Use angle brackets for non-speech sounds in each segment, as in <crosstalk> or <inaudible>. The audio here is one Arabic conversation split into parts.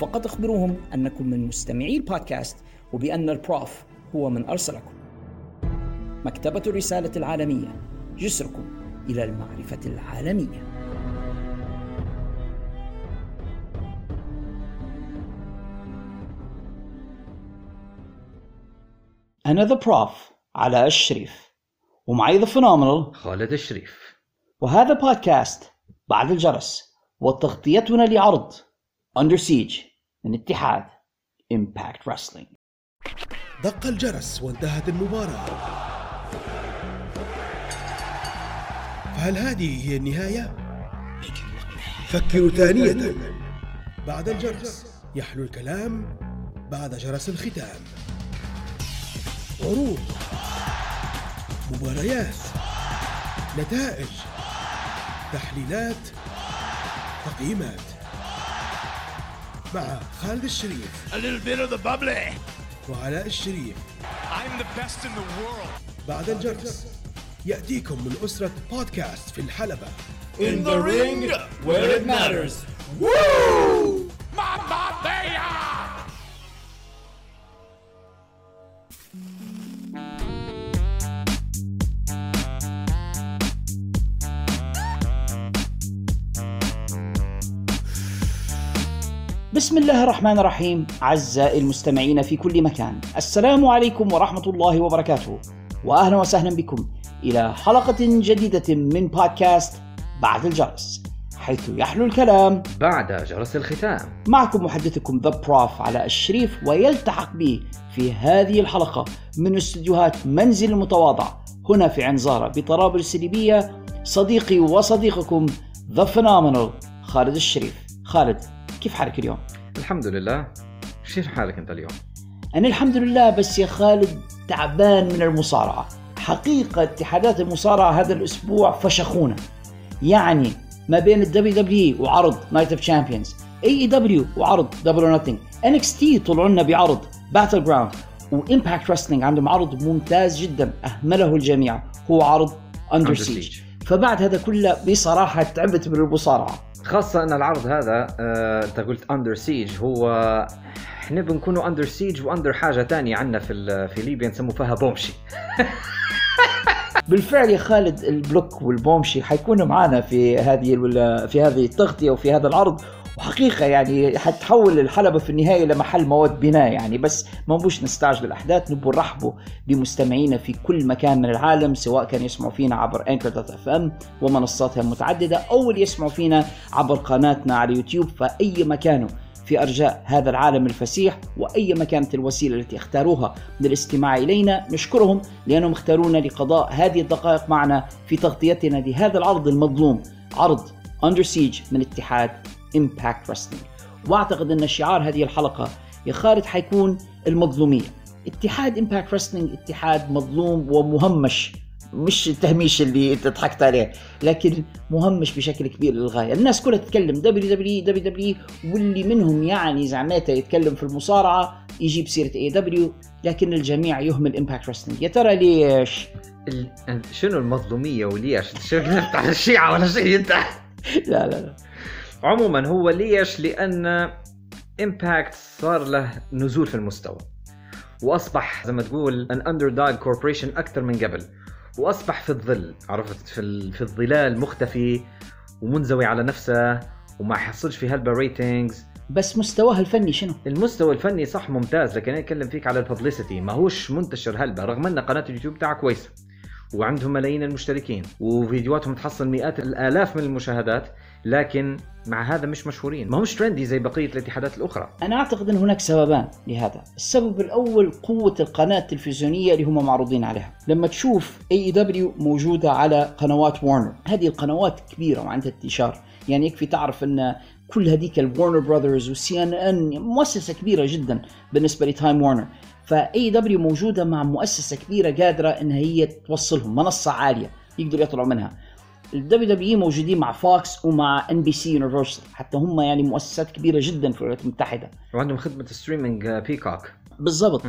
فقط اخبروهم أنكم من مستمعي البودكاست وبأن ال Prof هو من أرسلكم. مكتبة الرسالة العالمية جسركم إلى المعرفة العالمية. أنا The Prof علاء الشريف ومعي The Phenomenal خالد الشريف. وهذا بودكاست بعد الجرس وتغطيتنا لعرض Under Siege من اتحاد Impact Wrestling دق الجرس وانتهت المباراة. فهل هذه هي النهاية؟ فكروا ثانية. بعد الجرس يحلو الكلام بعد جرس الختام. عروض مباريات نتائج تحليلات تقييمات. مع خالد الشريف A little bit of the bubbly. وعلاء الشريف I'm the best in the world. بعد الجرس يأتيكم من أسرة بودكاست في الحلبة In the ring where it matters. Woo! Mamma Mia! بسم الله الرحمن الرحيم أعزائي المستمعين في كل مكان. السلام عليكم ورحمة الله وبركاته. وأهلا وسهلا بكم إلى حلقة جديدة من بودكاست بعد الجرس حيث يحلو الكلام. بعد جرس الختام. معكم محدثكم The Prof علاء الشريف ويلتحق بي في هذه الحلقة من استديوهات منزل المتواضع. هنا في عنزارة بطرابلس الليبية صديقي وصديقكم The Phenomenal خالد الشريف. خالد كيف حالك اليوم؟ الحمد لله كيف حالك أنت اليوم؟ أنا الحمد لله بس يا خالد تعبان من المصارعة حقيقة اتحادات المصارعة هذا الأسبوع فشخونا يعني ما بين ال WWE وعرض Night of Champions AEW وعرض Double or Nothing NXT طلعوا لنا بعرض Battleground و Impact Wrestling عندهم عرض ممتاز جدا أهمله الجميع هو عرض Under Siege. فبعد هذا كله بصراحة تعبت من المصارعة خاصة أن العرض هذا آه، أنت قلت Under Siege هو إحنا بنكونوا Under Siege و under حاجة تانية عندنا في في ليبيا نسموا فيها بومشي. <laughs> بالفعل يا خالد البلوك والبومشي حيكونوا معنا في هذه في هذه التغطية وفي هذا العرض. وحقيقه يعني حتحول الحلبة في النهاية لمحل مواد بناء يعني. بس ما نبوش نستعجل الأحداث نبو نرحبوا بمستمعينا في كل مكان من العالم سواء كان يسمعوا فينا عبر Anchor dot FM ومنصاتها المتعددة أو اللي يسمعوا فينا عبر قناتنا على يوتيوب. فأي مكان في أرجاء هذا العالم الفسيح وأي ما كانت الوسيلة التي اختاروها للاستماع إلينا نشكرهم لأنهم اختارونا لقضاء هذه الدقائق معنا في تغطيتنا لهذا العرض المظلوم عرض Under Siege من اتحاد Impact Wrestling وأعتقد أن شعار هذه الحلقة يا خالد حيكون المظلومية. اتحاد Impact Wrestling اتحاد مظلوم ومهمش مش التهميش اللي أنت ضحكت عليه لكن مهمش بشكل كبير للغاية. الناس كلها تتكلم دبليو دبليو دبليو دبليو واللي منهم يعني زعمته يتكلم في المصارعة يجيب سيرة AEW لكن الجميع يهمل Impact Wrestling يا ترى ليش؟ ال... شنو المظلومية وليش؟ شنو نفتح الشيعة ولا شيء؟ انت؟ <laughs> لا لا لا. عموما هو ليش؟ لأن Impact صار له نزول في المستوى. وأصبح زي ما تقول an underdog corporation أكثر من قبل. وأصبح في الظل عرفت؟ في ال... في الظلال مختفي ومنزوي على نفسه وما يحصلش في هلبة ratings بس مستواه الفني شنو؟ المستوى الفني صح ممتاز لكن أنا أتكلم فيك على ال publicity ما هوش منتشر هلبة رغم أن قناة اليوتيوب تاعها كويسة. وعندهم ملايين المشتركين وفيديوهاتهم تحصل مئات الآلاف من المشاهدات لكن مع هذا مش مشهورين. ما همش trendy زي بقية الاتحادات الأخرى. أنا أعتقد إن هناك سببان لهذا. السبب الأول قوة القناة التلفزيونية اللي هم معروضين عليها. لما تشوف AEW موجودة على قنوات وارنر هذه القنوات كبيرة وعندها انتشار. يعني يكفي تعرف إن كل هذيك ال Warner Brothers و CNN مؤسسة كبيرة جدا بالنسبة ل Time Warner ف AEW موجودة مع مؤسسة كبيرة قادرة إن هي توصلهم منصة عالية يقدروا يطلعوا منها. ال WWE موجودين مع Fox ومع NBC Universal حتى هم يعني مؤسسات كبيرة جدا في الولايات المتحدة. وعندهم خدمة streaming Peacock بالضبط.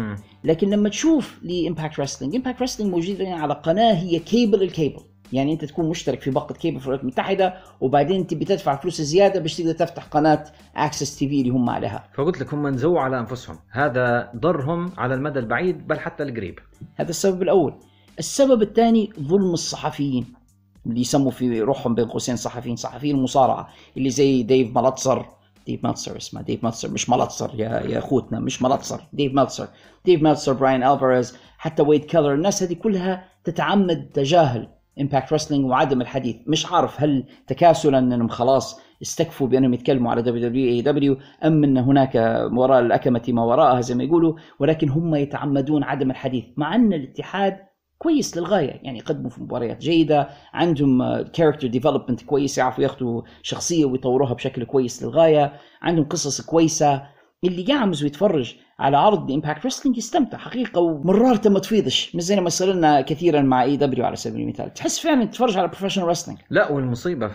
لكن لما تشوف ل Impact Wrestling Impact Wrestling موجود على قناة هي cable ال cable. يعني أنت تكون مشترك في باقة كيبل في الولايات المتحدة وبعدين تبي تدفع فلوس زيادة باش تقدر تفتح قناة AXS TV اللي هم عليها. فقلت لك هم انزووا على أنفسهم. هذا ضرهم على المدى البعيد بل حتى القريب. هذا السبب الأول. السبب الثاني ظلم الصحفيين. اللي يسموا في روحهم بين قوسين صحفيين صحفيين المصارعه اللي زي ديف مالتسر ديف مالتسر اسمه ديف مالتسر مش مالتسر يا يا أخوتنا مش مالتسر ديف مالتسر ديف مالتسر براين ألفاريز حتى ويد كيلر الناس هذه كلها تتعمد تجاهل Impact Wrestling وعدم الحديث. مش عارف هل تكاسلا إنهم خلاص استكفوا بأنهم يتكلموا على دبليو دبليو إي دبليو أم إن هناك وراء الأكمة ما وراءها زي ما يقولوا ولكن هم يتعمدون عدم الحديث مع إن الاتحاد كويس للغاية. يعني يقدموا في مباريات جيدة عندهم character development كويس يعرفوا ياخذوا شخصية ويطوروها بشكل كويس للغاية. عندهم قصص كويسة. اللي يقعمز ويتفرج على عرض Impact Wrestling يستمتع حقيقة ومرارته ما تفيضش. مش زي ما يصير لنا كثيرا مع AEW على سبيل المثال. تحس فعلا تتفرج على professional wrestling لا والمصيبة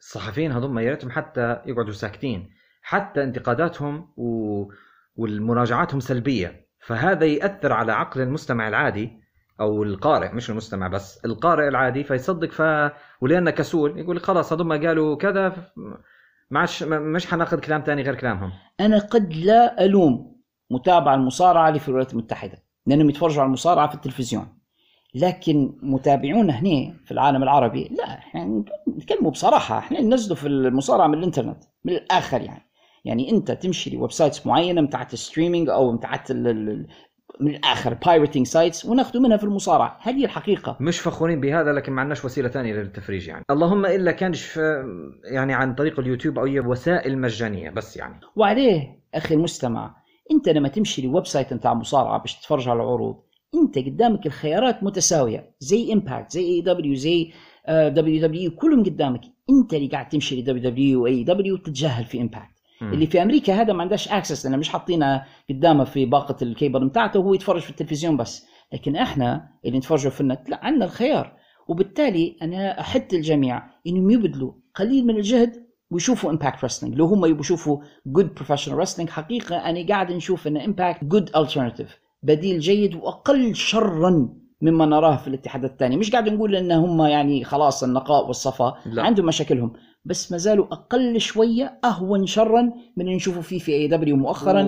الصحفيين هذول يا ريتهم حتى يقعدوا ساكتين. حتى انتقاداتهم و... والمراجعاتهم سلبية. فهذا يأثر على عقل المستمع العادي. أو القارئ مش المستمع بس القارئ العادي فيصدق ف ولأنه كسول يقول خلاص هذول قالوا كذا ما عادش مش حناخذ كلام ثاني غير كلامهم. أنا قد لا ألوم متابع المصارعة اللي في الولايات المتحدة لأنهم يتفرجوا على المصارعة في التلفزيون. لكن متابعونا هنا في العالم العربي لا إحنا نتكلموا بصراحة إحنا ننزلوا في المصارعة من الإنترنت من الآخر يعني. يعني أنت تمشي ل websites معينة بتاعت ال streaming أو بتاعت من الآخر pirating sites وناخذ منها في المصارعة. هذه الحقيقة. مش فخورين بهذا لكن ما عندناش وسيلة ثانية للتفريج يعني. اللهم إلا كانش يعني عن طريق اليوتيوب أو وسائل مجانية بس يعني. وعليه أخي المستمع أنت لما تمشي ل website بتاع مصارعة باش تتفرج على العروض أنت قدامك الخيارات متساوية. زي Impact زي اي دبليو زي دبليو دبليو كلهم قدامك. أنت اللي قاعد تمشي لدبليو دبليو واي دبليو تتجاهل في امباكت اللي في أمريكا هذا ما عندهاش access لأن مش حاطينه قدامه في باقة الكيبل بتاعته وهو يتفرج في التلفزيون بس. لكن إحنا اللي نتفرجوا في النت لا عندنا الخيار. وبالتالي أنا أحث الجميع إنهم يبذلوا قليل من الجهد ويشوفوا Impact Wrestling لو هم يبغوا يشوفوا good professional wrestling حقيقة أنا قاعد نشوف إن Impact good alternative بديل جيد وأقل شرا مما نراه في الاتحادات الثانية. مش قاعد نقول إن هم يعني خلاص النقاء والصفاء. لا. عندهم مشاكلهم. بس ما زالوا أقل شوية أهون شرا من اللي نشوفه فيه في AEW مؤخرا.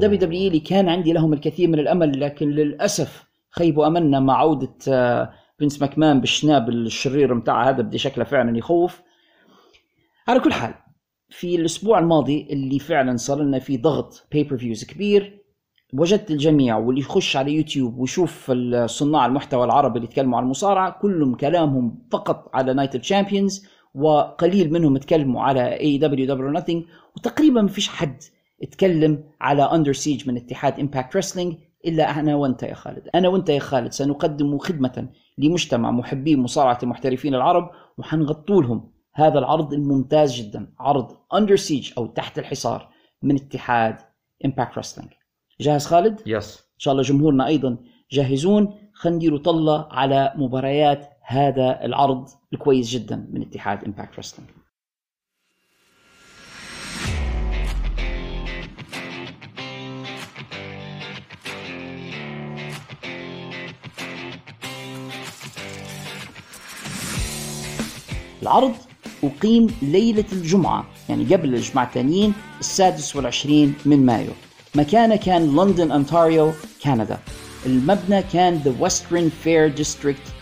WWE اللي كان عندي لهم الكثير من الأمل لكن للأسف خيبوا املنا مع عودة بنس ماكمان بالشناب الشرير متاع هذا بدي شكله فعلا يخوف. على كل حال في الأسبوع الماضي اللي فعلا صار لنا فيه ضغط pay-per-views كبير وجدت الجميع واللي يخش على يوتيوب ويشوف صناع المحتوى العربي اللي يتكلموا عن المصارعة كلهم كلامهم فقط على Night of Champions وقليل منهم تكلموا على AEW Double or Nothing وتقريبا ما فيش حد اتكلم على Under Siege من اتحاد Impact Wrestling إلا أنا وأنت يا خالد. أنا وأنت يا خالد سنقدم خدمة لمجتمع محبي مصارعة المحترفين العرب وحنغطوا لهم هذا العرض الممتاز جدا عرض Under Siege أو تحت الحصار من اتحاد Impact Wrestling جاهز خالد؟ yes إن شاء الله جمهورنا أيضا جاهزون. خلينا نديروا طلة على مباريات هذا العرض الكويس جدا من اتحاد Impact Wrestling العرض أقيم ليلة الجمعة يعني قبل الجمعة الثانيين السادس والعشرين من مايو. مكانه كان لندن أونتاريو كندا المبنى كان The Western Fair District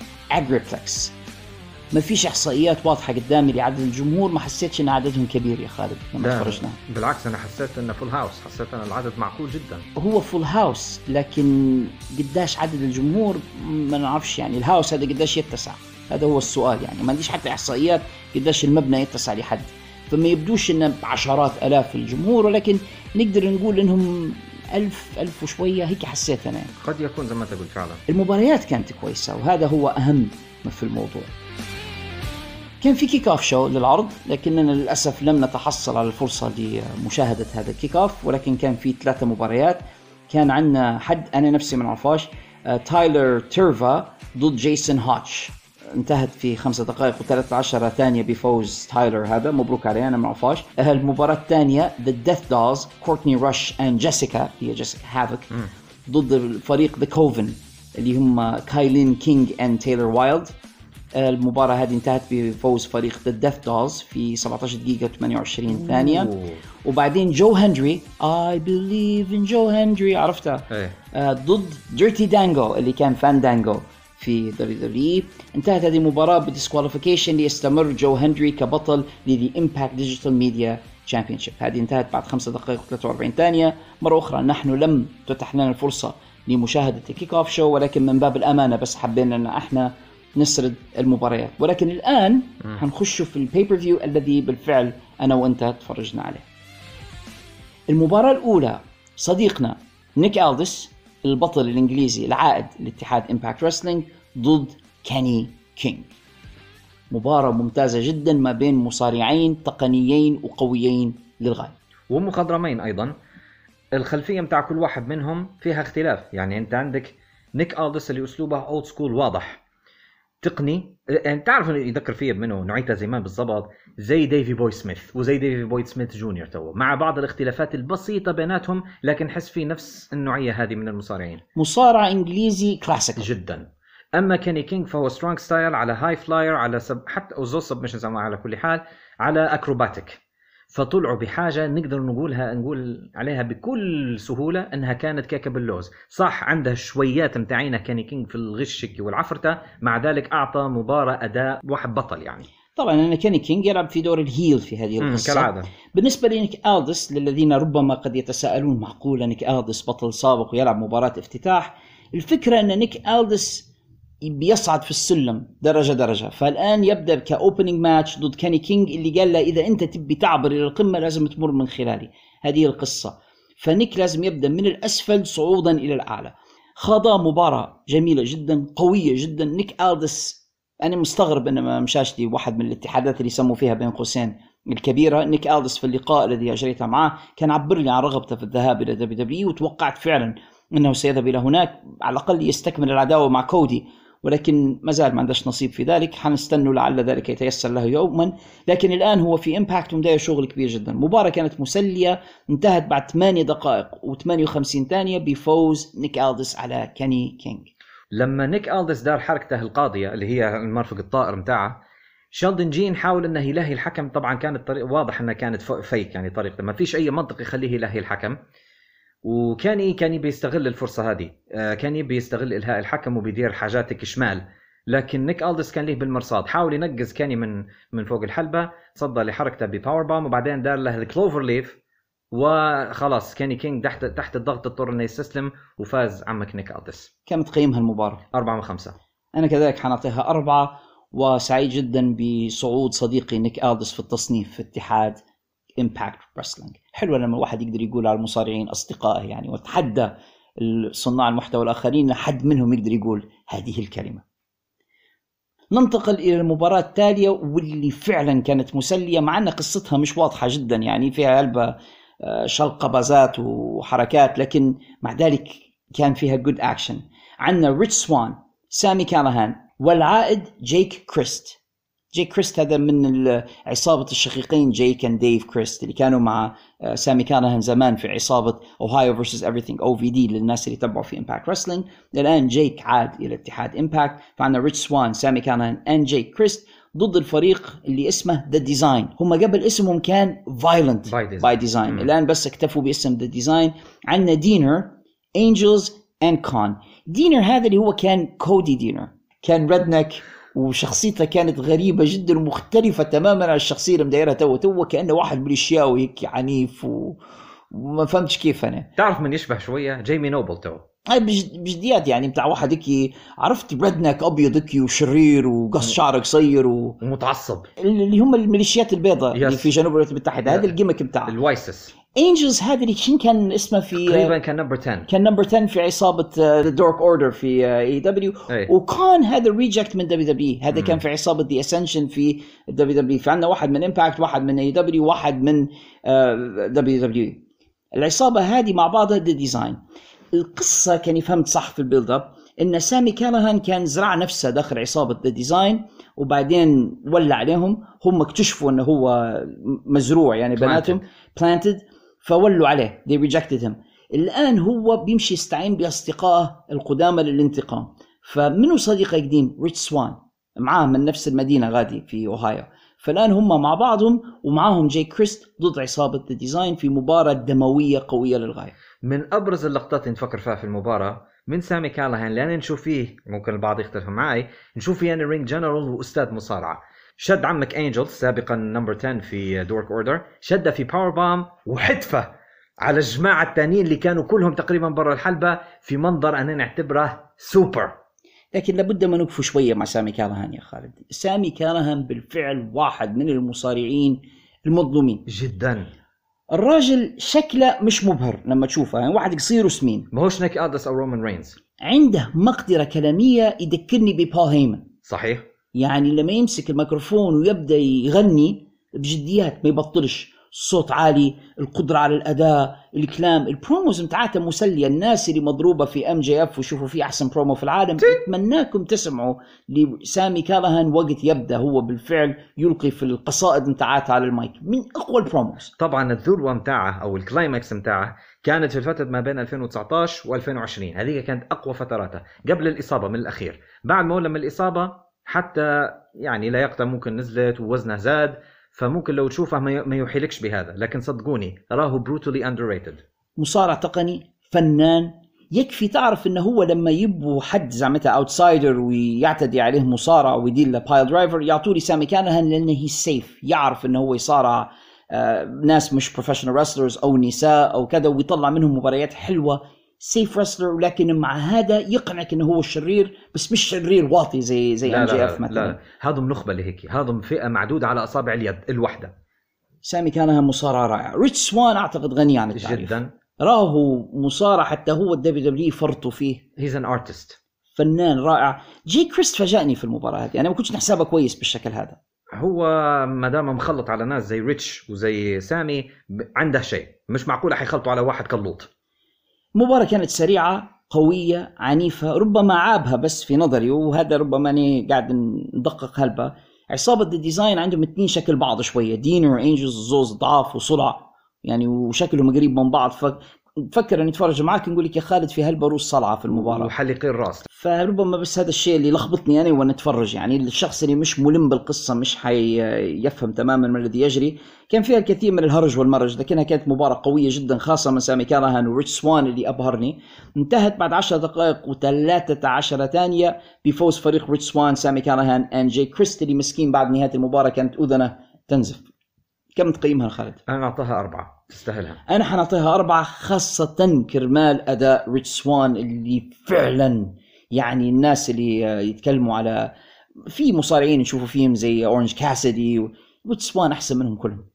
ما فيش احصائيات واضحة قدامي لعدد الجمهور ما حسيتش إن عددهم كبير يا خالد لما تفرجنا. بالعكس أنا حسيت إنه full house حسيت إن العدد معقول جدا. هو full house لكن قداش عدد الجمهور ما نعرفش يعني. ال house هذا قداش يتسع؟ هذا هو السؤال يعني. ما عنديش حتى إحصائيات قداش المبنى يتسع لحد. فما يبدوش انه بعشرات آلاف الجمهور ولكن نقدر نقول إنهم ألف ألف وشوية هيك حسيت أنا. قد يكون زي ما أنت قلت فعلا. المباريات كانت كويسة وهذا هو أهم ما في الموضوع. كان في kickoff show للعرض لكننا للأسف لم نتحصل على الفرصة لمشاهدة هذا ال kickoff ولكن كان في ثلاثة مباريات. كان عندنا حد أنا نفسي ما نعرفهاش آه، تايلر تيرفا ضد جيسون هاتش. انتهت في خمسة دقائق و13 ثانية بفوز تايلر هذا. مبروك عليه أنا ما أعرفهاش. المباراة الثانية The Death Dolls كورتني رش and جيسيكا هي جيسيكا هافك ضد الفريق The Coven اللي هم كايلين كينج and تايلر وايلد المباراة هذه انتهت بفوز فريق The Death Dolls في 17 دقيقة 28 ثانية. أوه. وبعدين جو هنري I believe in جو هنري عرفتها؟ إيه. آه، ضد ديرتي دانجو اللي كان فان دانجو في WW انتهت هذه المباراة ب disqualification ليستمر جو هنري كبطل ل The Impact Digital Media Championship هذه انتهت بعد 5 دقائق و43 ثانية. مرة أخرى نحن لم تتح لنا الفرصة لمشاهدة ال kickoff show ولكن من باب الأمانة بس حبينا أن إحنا نسرد المباريات. ولكن الآن حنخش في ال pay-per-view الذي بالفعل أنا وأنت تفرجنا عليه. المباراة الأولى صديقنا نيك ألدس البطل الإنجليزي العائد لاتحاد Impact Wrestling ضد كيني كينج مباراة ممتازة جدا ما بين مصارعين تقنيين وقويين للغاية. ومخضرمين أيضا. الخلفية متاع كل واحد منهم فيها اختلاف. يعني أنت عندك نيك الدس اللي أسلوبه old school واضح. تقني. يعني تعرف يذكر فيه منه نوعيته زمان بالضبط زي ديفي بوي سميث وزي ديفي بوي سميث جونيور too. مع بعض الاختلافات البسيطة بيناتهم لكن حس في نفس النوعية هذه من المصارعين. مصارع إنجليزي كلاسيك جدا. أما كيني كينج فهو strong style على high flyer على sub حتى also submissions على كل حال على acrobatic فطلعوا بحاجة نقدر نقولها نقول عليها بكل سهولة أنها كانت كيكة باللوز. صح عندها شويات متاعينه كيني كينج في الغش والعفرتة مع ذلك أعطى مباراة أداء واحد بطل يعني. طبعا أنا كيني كينج يلعب في دور ال heel في هذه مم، القصة. كالعادة. بالنسبة لنيك ألدس للذين ربما قد يتساءلون معقولة نيك ألدس بطل سابق ويلعب مباراة افتتاح الفكرة أن نيك ألدس بيصعد في السلم درجة درجة. فالآن يبدأ ك opening match ضد كيني كينج اللي قال له إذا أنت تبي تعبر إلى القمة لازم تمر من خلالي. هذه القصة. فنيك لازم يبدأ من الأسفل صعودا إلى الأعلى. خاض مباراة جميلة جدا قوية جدا. نيك ألدس أنا مستغرب أنه ما مشاش لي واحد من الاتحادات اللي يسموا فيها بين قوسين الكبيرة. نيك ألدس في اللقاء الذي أجريته معه كان عبر لي عن رغبته في الذهاب إلى WW وتوقعت فعلا أنه سيذهب إلى هناك على الأقل يستكمل العداوة مع كودي. ولكن ما زال ما عندش نصيب في ذلك. حنستنوا لعل ذلك يتيسر له يوما. لكن الآن هو في Impact ومداير شغل كبير جدا. المباراة كانت مسلية انتهت بعد 8 دقائق و58 ثانية بفوز نيك ألدس على كيني كينج لما نيك الدس دار حركته القاضية اللي هي المرفق الطائر متاعه شيلدن جين حاول أنه يلهي الحكم. طبعا كانت طريق واضح أنها كانت fake يعني طريقته. ما فيش أي منطق يخليه يلهي الحكم. وكيني كان بيستغل الفرصة هذه. آه، كان يبي يستغل الهاء الحكم وبيدير حاجاتك شمال. لكن نيك ألدس كان ليه بالمرصاد. حاول ينقز كيني من من فوق الحلبة صدى لحركته ب power bomb وبعدين دار له ال cloverleaf وخلاص كيني كينج تحت تحت الضغط اضطر انه يستسلم وفاز عمك نيك ألدس. كم تقيمها المباراة؟ أربعة من خمسة. أنا كذلك حنعطيها أربعة وسعيد جدا بصعود صديقي نيك ألدس في التصنيف في اتحاد Impact Wrestling حلوة لما الواحد يقدر يقول على المصارعين أصدقائه يعني وتحدى صناع المحتوى الآخرين لحد منهم يقدر يقول هذه الكلمة. ننتقل إلى المباراة التالية واللي فعلا كانت مسلية مع أن قصتها مش واضحة جدا يعني فيها علبة آه، شلقبازات وحركات لكن مع ذلك كان فيها good action عندنا ريتش سوان سامي كالهان والعائد جيك كريست. جيك كريست هذا من عصابة الشقيقين جيك and ديف كريست اللي كانوا مع آه، سامي كالهان زمان في عصابة اوهايو versus everything OVE للناس اللي تبعوا في Impact Wrestling الآن جيك عاد إلى اتحاد Impact فعندنا ريتش سوان سامي كالهان and جيك كريست ضد الفريق اللي اسمه The Design هم قبل اسمهم كان Violent. By Design. الآن بس اكتفوا باسم The Design عندنا دينر انجلز and كون دينر هذا اللي هو كان كودي دينر كان redneck وشخصيته كانت غريبة جدا ومختلفة تماما عن الشخصية اللي مدايرها تو. تو كأنه واحد ميليشياوي هيك عنيف و... وما فهمتش كيف أنا. تعرف من يشبه شوية؟ جيمي نوبل تو. هاي بج- بجديات يعني بتاع واحد هيك عرفت redneck أبيض هيك وشرير وقص شعر قصير و... ومتعصب. اللي هم الميليشيات البيضاء اللي. في جنوب الولايات المتحدة. هذا ال gimmick بتاعه. الوايسس. انجلز هذا اللي كان اسمه في تقريبا كان number 10 كان number 10 في عصابة The Dark Order في AEW. وكان هذا reject من WWE هذا مم. كان في عصابة The Ascension في WWE في عندنا واحد من Impact واحد من AEW واحد من WWE العصابة هذه مع بعضها The Design القصة كان فهمت صح في ال build up إن سامي كالهان كان زرع نفسه داخل عصابة The Design وبعدين ولع عليهم. هم اكتشفوا إنه هو مزروع يعني بناتهم. Planted. فولوا عليه. They rejected him. الآن هو بيمشي يستعين باصدقائه القدامى للانتقام. فمنو صديقه قديم؟ ريتش سوان معاه من نفس المدينة غادي في أوهايو. فالآن هم مع بعضهم ومعاهم جاي كريست ضد عصابة The Design في مباراة دموية قوية للغاية. من أبرز اللقطات اللي نفكر فيها في المباراة من سامي كالهان. لأن نشوف فيه ممكن البعض يختلف معي نشوف فيه يعني ring general وأستاذ مصارعة. شد عمك انجل سابقا number 10 في Dark Order شده في باور بام وحتفه على الجماعة الثانيين اللي كانوا كلهم تقريبا برا الحلبة في منظر أنا نعتبره سوبر لكن لابد ما نوقفوا شوية مع سامي كالهان يا خالد. سامي كالهان بالفعل واحد من المصارعين المظلومين. جدا. الراجل شكله مش مبهر لما تشوفه. يعني واحد قصير وسمين. ما هوش نيك الديس أو رومان رينز عنده مقدرة كلامية يذكرني ببول هيمن. صحيح. يعني لما يمسك الميكروفون ويبدأ يغني بجديات ما يبطلش. صوت عالي القدرة على الأداء الكلام ال promos متاعته مسلية. الناس اللي مضروبة في MJF ويشوفوا فيه أحسن برومو في العالم أتمناكم تسمعوا لسامي كالهان وقت يبدأ هو بالفعل يلقي في القصائد متاعته على المايك. من أقوى ال promos. طبعا الذروة متاعه أو ال climax متاعه كانت في الفترة ما بين 2019 و2020 هذه كانت أقوى فتراته قبل الإصابة من الأخير. بعد ما ولى من الإصابة حتى يعني لياقته ممكن نزلت ووزنه زاد فممكن لو تشوفه ما يوحيلكش بهذا. لكن صدقوني راه brutally underrated مصارع تقني فنان يكفي تعرف إنه هو لما يبوا حد زعمتها outsider ويعتدي عليه مصارع ويدير له piledriver يعطوا لسامي كالهان لأنه he's safe يعرف إنه هو يصارع آه، ناس مش professional wrestlers أو نساء أو كذا ويطلع منهم مباريات حلوة safe wrestler ولكن مع هذا يقنعك إنه هو الشرير بس مش شرير واطي زي زي لا MJF لا, مثلا. لا هذم نخبه اللي هيك هذم فئة معدودة على أصابع اليد الوحدة. سامي كالهان مصارع رائع ريتش سوان أعتقد غني عن التعريف. جدا. راهو مصارع حتى هو ال WWE فرطوا فيه. he's an artist فنان رائع. جي كريست فاجأني في المباراة هذه. أنا ما كنتش نحسبها كويس بالشكل هذا. هو ما دام مخلط على ناس زي ريتش وزي سامي عنده شيء. مش معقوله حيخلطوا على واحد كلوط المباراة كانت سريعة قوية عنيفة ربما عابها بس في نظري وهذا ربما أنا قاعد ندقق هلبة. عصابة ال Design عندهم اثنين شكل بعض شوية دينر وانجلز زوز ضعاف وصلع يعني وشكلهم قريب من بعض ففكر اني اتفرج معاك نقول لك يا خالد في هلبا روس صلعة في المباراة. وحلقين راس. فربما بس هذا الشيء اللي لخبطني أنا وأنا أتفرج يعني الشخص اللي مش ملم بالقصة مش حيفهم تماما ما الذي يجري كان فيها الكثير من الهرج والمرج لكنها كانت مباراة قوية جدا خاصة من سامي كالهان وريتش سوان اللي أبهرني. انتهت بعد 10 دقائق و13 ثانية بفوز فريق ريتش سوان سامي كالهان and جي كريست اللي مسكين بعد نهاية المباراة كانت أذنه تنزف. كم تقيمها خالد؟ أنا أعطاها أربعة. تستاهلها. أنا حنعطيها أربعة خاصة كرمال أداء ريتش سوان اللي فعلا يعني الناس اللي يتكلموا على في مصارعين نشوفوا فيهم زي أورنج كاسيدي ريتش سوان أحسن منهم كلهم.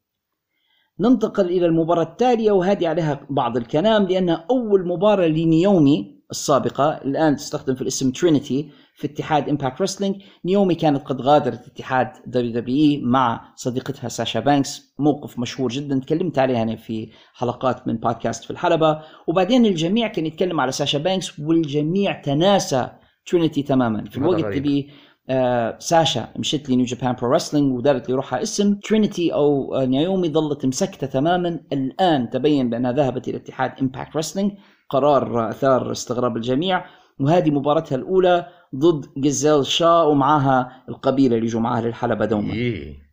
ننتقل إلى المباراة التالية وهذه عليها بعض الكلام لأنها أول مباراة لنيومي السابقة الآن تستخدم في الاسم ترينيتي في اتحاد Impact Wrestling نيومي كانت قد غادرت اتحاد WWE مع صديقتها ساشا بانكس. موقف مشهور جدا تكلمت عليه أنا في حلقات من بودكاست في الحلبة. وبعدين الجميع كان يتكلم على ساشا بانكس والجميع تناسى ترينيتي تماما. في الوقت. اللي آه ساشا مشت ل New Japan Pro Wrestling ودارت لروحها اسم. ترينيتي أو آه، نايومي ظلت مسكتة تماما. الآن تبين بأنها ذهبت إلى اتحاد Impact Wrestling قرار آثار استغراب الجميع. وهذه مباراتها الأولى ضد جيزيل شا ومعاها القبيلة اللي يجوا معاها للحلبة دوما. إيه.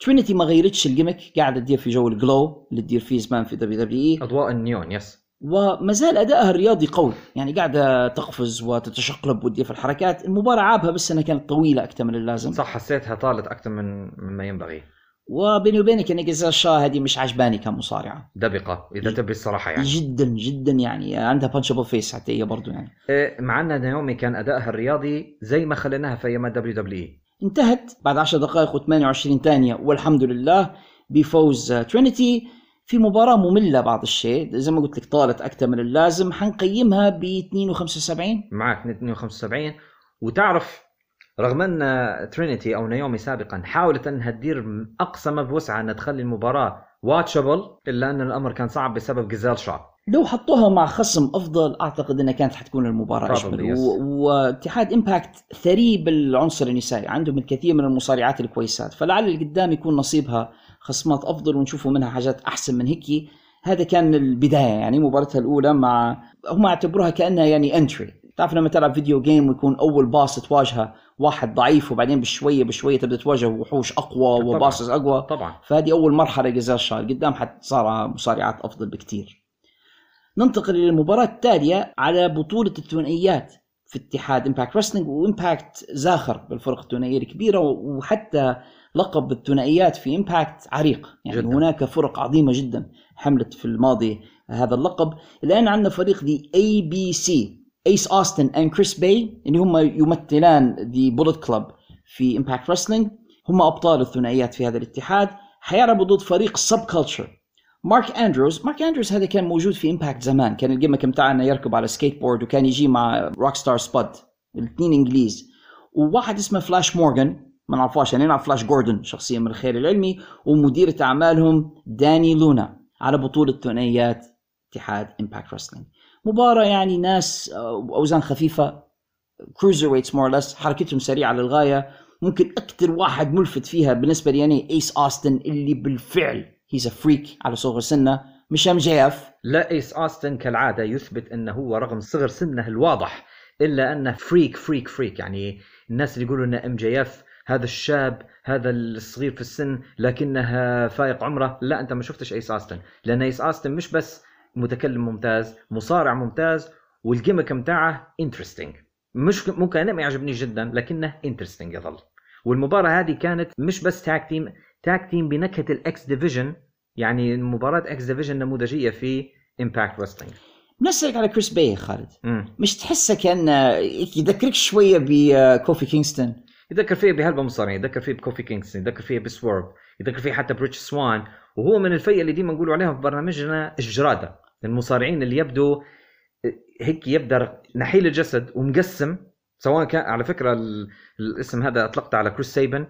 ترينيتي ما غيرتش ال gimmick؟ قاعدة تدير في جو ال glow اللي تدير فيه زمان في WWE. أضواء النيون yes. وما زال أدائها الرياضي قوي يعني قاعدة تقفز وتتشقلب وتدير في الحركات. المباراة عابها بس إنها كانت طويلة أكثر من اللازم. صح حسيتها طالت أكثر من مما ينبغي. وبيني وبينك ان جيزيل شا هذه مش عجباني كمصارعة. دبقه إذا تبي الصراحة يعني. جدا جدا يعني. عندها بانشبل فيس حتى هي برضو يعني. إيه، مع أن نايومي كان أدائها الرياضي زي ما خليناها في أيام دبليو دبليو انتهت. بعد 10 دقائق و28 ثانية والحمد لله بفوز ترينيتي في مباراة مملة بعض الشيء. زي ما قلت لك طالت أكثر من اللازم. حنقيمها ب 2.75 معك 72 وتعرف رغم أن ترينيتي أو نايومي سابقا حاولت انها تدير أقصى ما بوسعها انها تخلي المباراة واتشبل إلا أن الأمر كان صعب بسبب جزال شا لو حطوها مع خصم أفضل أعتقد إنها كانت حتكون المباراة. و- واتحاد امباكت ثري بالعنصر النسائي عندهم الكثير من المصارعات الكويسات. فلعل اللي قدام يكون نصيبها خصمات أفضل ونشوفوا منها حاجات أحسن من هيك هذا كان البداية يعني مباراتها الأولى مع هم اعتبروها كأنها يعني انتري تعرف لما تلعب فيديو جيم ويكون أول باص تواجهه واحد ضعيف وبعدين بشوية بشوية تبدأ تواجه وحوش أقوى. وباسز أقوى طبعا. فهذه أول مرحلة جزال شا قدام حتصارع مصارعات أفضل بكثير ننتقل للمباراة التالية على بطولة الثنائيات في اتحاد امباكت رسلينج وامباكت زاخر بالفرق الثنائية الكبيرة وحتى لقب الثنائيات في امباكت عريق. يعني جداً. هناك فرق عظيمة جدا حملت في الماضي هذا اللقب. الآن عندنا فريق the ABC ايس اوستن and كريس باي اللي هم يمثلان the Bullet Club في امباكت رسلينج هم أبطال الثنائيات في هذا الاتحاد. حيلعبوا ضد فريق سب كلتشر مارك أندروز مارك أندروز هذا كان موجود في امباكت زمان. كان ال gimmick بتاعنا يركب على سكيت بورد وكان يجي مع روكستار سبود الاثنين إنجليز. وواحد اسمه فلاش مورغان ما نعرفوش يعني نعرف فلاش جوردن شخصيه من الخير العلمي. ومديرة أعمالهم داني لونا على بطولة ثنائيات اتحاد امباكت رسلينج مباراة يعني ناس آه، أوزان خفيفة cruiserweights more or less حركتهم سريعة للغاية. ممكن أكثر واحد ملفت فيها بالنسبة لي يعني ايس اوستن اللي بالفعل he's freak على صغر سنه. مش ام جي اف لا ايس اوستن كالعادة يثبت إنه هو رغم صغر سنه الواضح إلا أنه freak freak freak يعني الناس اللي يقولوا إنه ام جي اف هذا الشاب هذا الصغير في السن لكنه فايق عمره. لا أنت ما شفتش ايس اوستن لأن ايس اوستن مش بس متكلم ممتاز مصارع ممتاز وال gimmick بتاعه interesting مش ممكن أنا ما يعجبني جدا لكنه interesting يظل. والمباراة هذه كانت مش بس tag team tag team بنكهة ال X Division يعني مباراة X Division نموذجية في امباكت ريسلينج بنسألك على كريس باي خالد. مش تحسه كان يذكرك شوية بكوفي كينغستون يذكر فيه بهلبة مصارعين يذكر فيه بكوفي كينغستون يذكر فيه بسورف يذكر فيه حتى بريتش سوان وهو من الفئة اللي ديما نقولوا عليهم في برنامجنا الجرادة. المصارعين اللي يبدو هيك يبدأ نحيل الجسد ومقسم سواء كان على فكرة ال- الاسم هذا أطلقت على كريس سيبن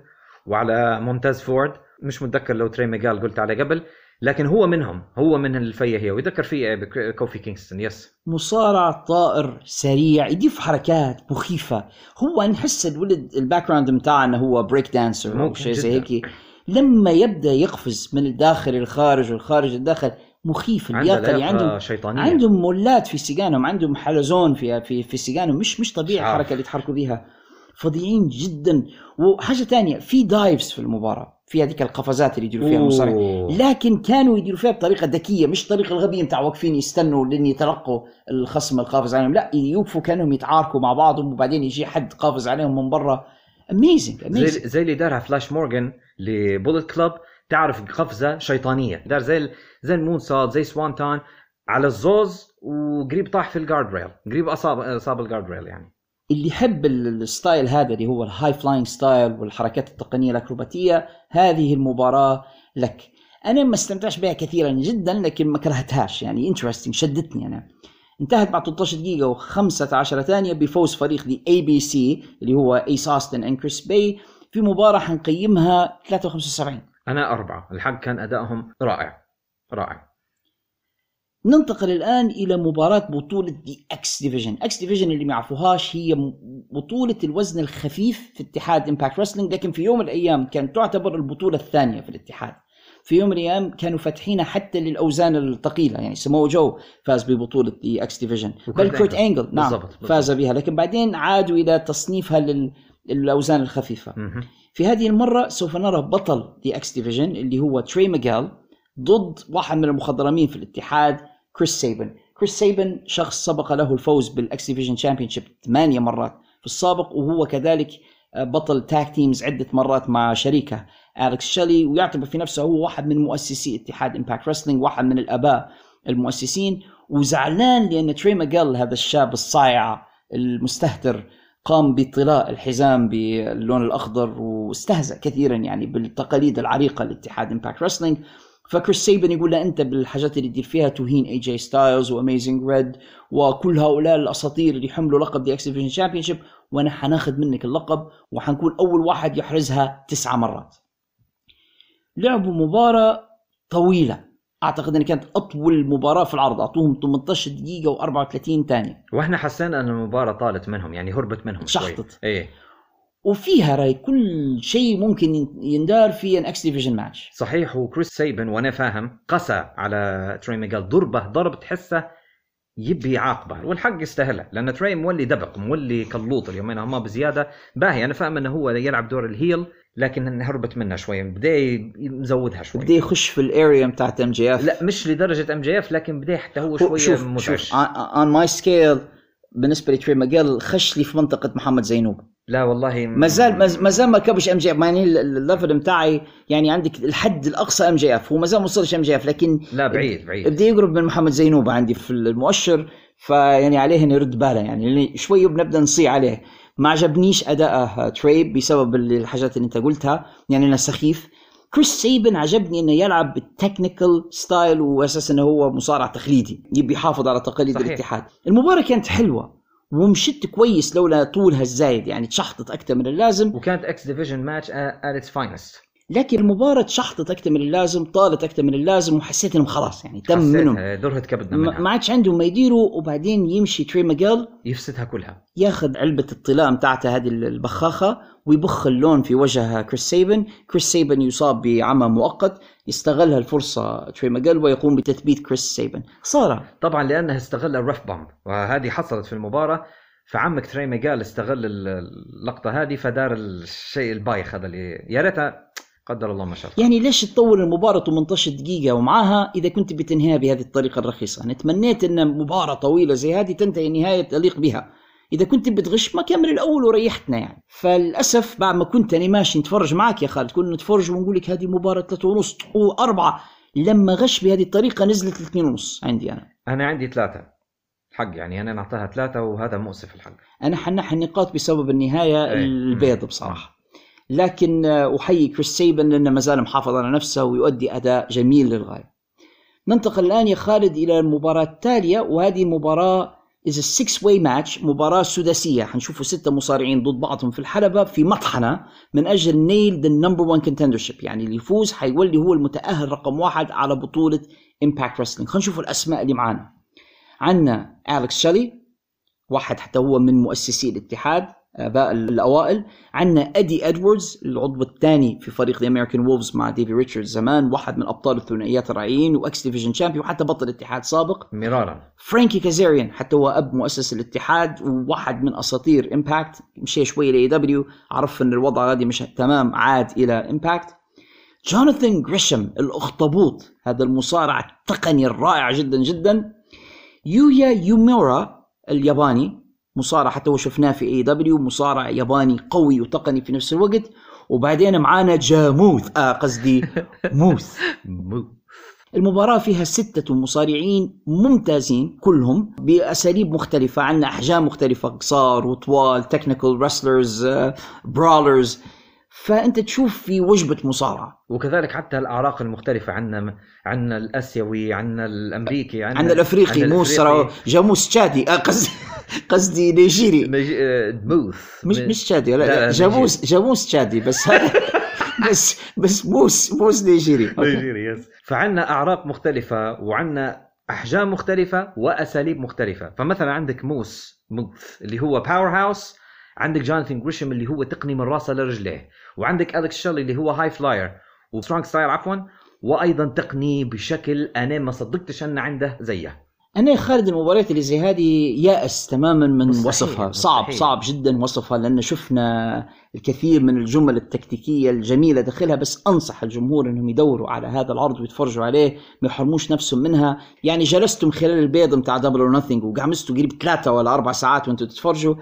وعلى مونتيز فورد مش متذكر لو تري ميغال قلت عليه قبل لكن هو منهم هو من الفئه هي ويذكر فيه بكوفي كينغستون yes. مصارع طائر سريع يضيف حركات مخيفة. هو نحس الولد ال background بتاعه انه هو break dancer أو شيء زي. هيك. لما يبدأ يقفز من الداخل للخارج والخارج للداخل مخيف اللياقه عندهم شيطانية. عندهم مولات في سيقانهم عندهم حلزون في في في سيقانهم. مش مش طبيعي شعار. الحركة اللي يتحركوا بيها. فظيعين جدا. وحاجة تانية في dives في المباراة في هذيك القفزات اللي يديروا فيها المصارعين. لكن كانوا يديروا فيها بطريقة ذكية مش طريقة الغبية بتاع واقفين يستنوا لين يتلقوا الخصم القافز عليهم. لا يوقفوا كأنهم يتعاركوا مع بعضهم وبعدين يجي حد قافز عليهم من برا. amazing زي زي اللي دارها فلاش مورغان ل Bullet Club. تعرف قفزة شيطانية. دار زي زي ال moonsault زي swanton على الزوز وقريب طاح في ال guard rail قريب اصاب أصاب ال guard rail يعني. اللي يحب ال- ال style هذا اللي هو ال high flying style والحركات التقنية الأكروباتية هذه المباراة لك. أنا ما استمتعش بها كثيرا جدا لكن ما كرهتهاش يعني. interesting شدتني أنا. انتهت بعد 13 دقيقة و15 ثانية بفوز فريق the ABC اللي هو ايس اوستن كريس باي في مباراة حنقيمها 3.75 أنا أربعة. الحق كان أدائهم رائع. رائع. ننتقل الآن إلى مباراة بطولة the X Division X Division اللي ما يعرفوهاش هي بطولة الوزن الخفيف في اتحاد امباكت رسلينج لكن في يوم من الأيام كانت تعتبر البطولة الثانية في الاتحاد. في يوم من الأيام كانوا فاتحينها حتى للأوزان الثقيلة يعني سمو جو فاز ببطولة the X Division بل كورت انجل نعم بالضبط، بالضبط. فاز بها. لكن بعدين عادوا إلى تصنيفها للأوزان الخفيفة. في هذه المرة سوف نرى بطل the X Division اللي هو تري ميغال ضد واحد من المخضرمين في الاتحاد كريس سيبن كريس سيبن شخص سبق له الفوز بال X Division Championship ثمانية مرات في السابق وهو كذلك آه، بطل tag teams عدة مرات مع شريكه أليكس شيلي ويعتبر في نفسه هو واحد من مؤسسي اتحاد امباكت رسلينج واحد من الآباء المؤسسين. وزعلان لأن تري ميغال هذا الشاب الصايع المستهتر قام بطلاء الحزام باللون الأخضر واستهزأ كثيرا يعني بالتقاليد العريقة لاتحاد امباكت رسلينج فكريس سيبن يقول له أنت بالحاجات اللي تدير فيها تهين اي جي ستايلز واميزنج ريد وكل هؤلاء الأساطير اللي حملوا لقب the X Division Championship وأنا حناخذ منك اللقب وحنكون أول واحد يحرزها تسعة مرات. لعبوا مباراة طويلة أعتقد إن كانت أطول مباراة في العرض. أعطوهم 18 دقيقة و34 ثانية. وإحنا حسينا أن المباراة طالت منهم يعني هربت منهم شوي. شحطت. إيه. وفيها رأي كل شيء ممكن يندار في an X Division match صحيح وكريس سيبن وأنا فاهم قسى على تري ميغال ضربة ضرب تحسه يبي يعاقبه والحق يستاهلها لأن تري مولي دبق مولي كلوط اليومين هما بزيادة باهي. أنا فاهم إنه هو يلعب دور ال heel لكن هربت منه شوي بدأ مزودها شوي. بدأ يخش في ال area بتاعت ام جي اف لا مش لدرجة ام جي اف لكن بدأ حتى هو شوية شوف شوف on my scale بالنسبة لتري ماجيل خش لي في منطقة محمد زينوب. لا والله ما زال ما زال ما كبش ام جي اف يعني ال level بتاعي يعني عندك الحد الأقصى ام جي اف هو ما زال ما وصلش ام جي اف لكن لا بعيد بعيد. بدأ يقرب من محمد زينوب عندي في المؤشر فيعني عليه إنه يرد باله يعني شوي بنبدأ نصيع عليه. ما عجبنيش اداءه تري بسبب الحاجات اللي أنت قلتها. يعني انه سخيف. كريس سيبن عجبني إنه يلعب بال technical style وأساس إنه هو مصارع تقليدي يبي يحافظ على تقاليد صحيح. الاتحاد. المباراة كانت حلوة ومشت كويس لولا طولها الزايد يعني تشحطت أكثر من اللازم. وكانت X Division match at its finest لكن المباراة تشحطت أكثر من اللازم طالت أكثر من اللازم وحسيت إنهم خلاص يعني تم منهم. درهت كبدنا ما منها. ما عادش عندهم ما يديروا وبعدين يمشي تري ماجيل يفسدها كلها. ياخذ علبة الطلاء بتاعته هذه البخاخة ويبخ اللون في وجه كريس سيبن. كريس سيبن يصاب بعمى مؤقت يستغل هالفرصة تري ماجيل ويقوم بتثبيت كريس سيبن. خسارة. طبعا لأنه استغل ال ref bump وهذه حصلت في المباراة فعمك تري ميغال استغل اللقطة هذه فدار الشيء البايخ هذا اللي يا ريتها قدر الله ما شاء الله. يعني ليش تطول المباراة 18 دقيقة؟ ومعاها إذا كنت بتنهيها بهذه الطريقة الرخيصة. أنا تمنيت أن مباراة طويلة زي هذه تنتهي نهاية تليق بها. إذا كنت بتغش ما كمل الأول وريحتنا يعني. فللأسف بعد ما كنت أنا ماشي نتفرج معك يا خالد كنا نتفرج ونقول لك هذه مباراة ثلاثة ونص وأربعة. لما غش بهذه الطريقة نزلت الاثنين ونص عندي أنا. أنا عندي ثلاثة حق يعني. أنا نعطيها ثلاثة وهذا مؤسف الحق. أنا حننحي النقاط بسبب النهاية أي. البيض بصراحة. لكن آه، أحيي كريس سيبن لأنه ما زال محافظ على نفسه ويؤدي أداء جميل للغاية. ننتقل الآن يا خالد إلى المباراة التالية وهذه المباراه a six way match مباراة سداسية. حنشوفوا ستة مصارعين ضد بعضهم في الحلبة في مطحنة من أجل نيل the number 1 contendership يعني اللي يفوز حيولي هو المتأهل رقم واحد على بطولة امباكت رسلينج خلينا نشوف الأسماء اللي معانا. عندنا أليكس شيلي واحد حتى هو من مؤسسي الاتحاد. آباء الأوائل. عندنا أدي إدواردز العضو الثاني في فريق The American Wolves مع ديفي ريتشاردز زمان واحد من أبطال الثنائيات الرائعين و X Division champion وحتى بطل اتحاد سابق. مرارا. فرانكي كازاريان حتى هو أب مؤسس الاتحاد وواحد من أساطير امباكت مشي شوي لاي دبليو عرف إن الوضع غادي مش تمام عاد إلى امباكت جوناثان جريشم الأخطبوط هذا المصارع التقني الرائع جدا جدا. يويا يوميورا الياباني مصارع حتى هو شفناه في اي دبليو مصارع ياباني قوي وتقني في نفس الوقت. وبعدين معانا جاموث. آه قصدي <laughs> موث. المباراة فيها ستة مصارعين ممتازين كلهم بأساليب مختلفة عندنا أحجام مختلفة قصار وطوال technical wrestlers brawlers فأنت تشوف في وجبة مصارعة. وكذلك حتى الأعراق المختلفة عندنا عندنا الأسيوي عندنا الأمريكي عندنا عندنا الأفريقي عندنا موس. جاموس تشادي آه قصدي قصدي نيجيري. نج- آه، دموث مش مش تشادي لا, لا، جاموس جاموس تشادي بس <laughs> بس بس موس موس نيجيري. نيجيري yes فعندنا أعراق مختلفة وعندنا أحجام مختلفة وأساليب مختلفة. فمثلا عندك موس موث اللي هو powerhouse عندك جوناثان جريشم اللي هو تقني من راسه لرجليه. وعندك الكس شيلي اللي هو high flyer و strong style عفوا وأيضا تقني بشكل أنا ما صدقتش أن عنده زيه. أنا خالد المباريات اللي زي هذه يائس تماما من مستحيل، وصفها. صعب مستحيل. صعب جدا وصفها لأن شفنا الكثير من الجمل التكتيكية الجميلة داخلها بس أنصح الجمهور إنهم يدوروا على هذا العرض ويتفرجوا عليه ما يحرموش نفسهم منها. يعني جلستم خلال البيض متاع Double or Nothing وقعمستوا قريب ثلاثة ولا أربع ساعات وأنتم تتفرجوا.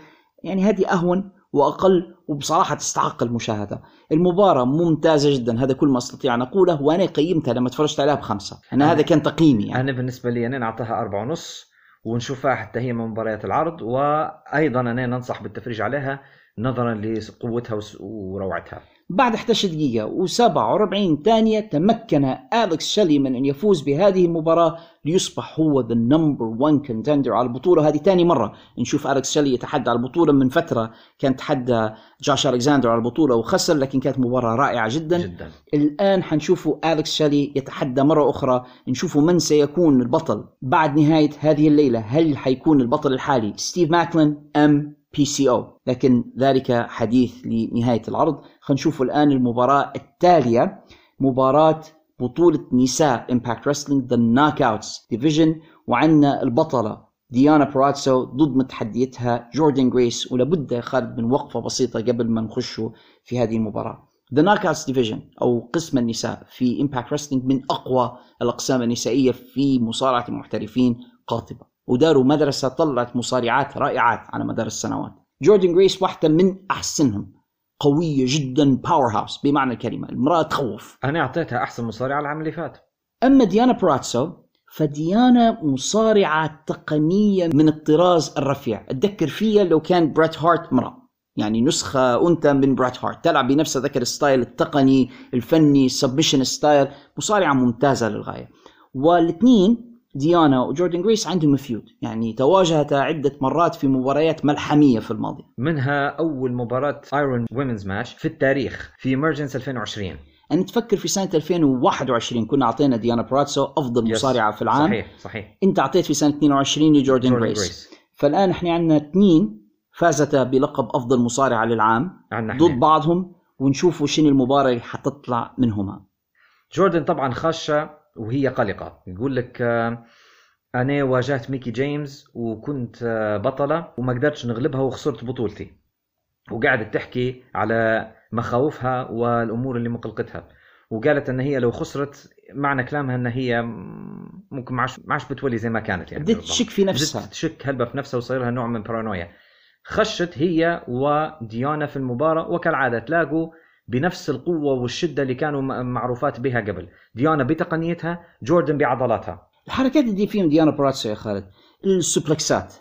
يعني هذه أهون وأقل وبصراحة تستحق المشاهدة. المباراة ممتازة جدا هذا كل ما أستطيع أن أقوله وأنا قيمتها لما تفرجت عليها بخمسة. أنا هذا كان تقييمي يعني. أنا بالنسبة لي أنا نعطيها أربعة ونص ونشوفها حتى هي من مباريات العرض وأيضا أنا ننصح بالتفريج عليها نظرا لقوتها وروعتها. بعد 11 دقيقة و47 ثانية تمكن أليكس شيلي من أن يفوز بهذه المباراة ليصبح هو the number 1 contender على البطولة. هذه ثاني مرة نشوف أليكس شيلي يتحدى على البطولة من فترة. كان تحدى جاش ألكساندر على البطولة وخسر لكن كانت مباراة رائعة جدا. جدا. الآن حنشوفه أليكس شالي يتحدى مرة أخرى. نشوفه من سيكون البطل بعد نهاية هذه الليلة. هل حيكون البطل الحالي ستيف ماكلين أم بي سي أو لكن ذلك حديث لنهاية العرض. خلينا نشوف الآن المباراة التالية مباراة بطولة نساء امباكت رسلينج the Knockouts Division وعندنا البطلة ديانا براتسو ضد متحديتها جوردن جريس ولابد يا خالد من وقفة بسيطة قبل ما نخش في هذه المباراة. the Knockouts division أو قسم النساء في امباكت رسلينج من أقوى الأقسام النسائية في مصارعة المحترفين قاطبة. وداروا مدرسة طلعت مصارعات رائعات على مدار السنوات. جوردن جريس واحدة من أحسنهم. قوية جدا powerhouse بمعنى الكلمة المرأة تخوف. أنا أعطيتها أحسن مصارع العام اللي فات. أما ديانا براتسو فديانا مصارعة تقنية من الطراز الرفيع. أتذكر فيها لو كان بريت هارت امراه يعني نسخة أنثى من بريت هارت. تلعب بنفس ذاك ال style التقني الفني submission style مصارعة ممتازة للغاية. والاثنين ديانا وجوردن جريس عندهم feud. يعني تواجهتا عدة مرات في مباريات ملحمية في الماضي. منها أول مباراة Iron Women's match في التاريخ في ايمرجنس 2020 أنا تفكر في سنة 2021 كنا أعطينا ديانا براتسو أفضل yes. مصارعة في العام. صحيح صحيح. أنت أعطيت في سنة 22 لجوردن جوردن جريس جريس فالآن إحنا عندنا اثنين فازتا بلقب أفضل مصارعة للعام. عندنا ضد. بعضهم. ونشوفوا شنو المباراة اللي حتطلع منهما. جوردن طبعا خاشة وهي قلقة. يقول لك آه، أنا واجهت ميكي جيمس وكنت آه، بطلة وما قدرتش نغلبها وخسرت بطولتي. وقعدت تحكي على مخاوفها والأمور اللي مقلقتها. وقالت إن هي لو خسرت معنى كلامها إن هي ممكن ما عادش ما عادش بتولي زي ما كانت يعني. بالضبط. تشك في نفسها. تشك هلبة في نفسها وصير لها نوع من بارانويا خشت هي وديانا في المباراة وكالعادة تلاقوا بنفس القوة والشدة اللي كانوا معروفات بها قبل. ديانا بتقنيتها جوردن بعضلاتها. الحركات اللي فيهم ديانا براتسو يا خالد السوبلكسات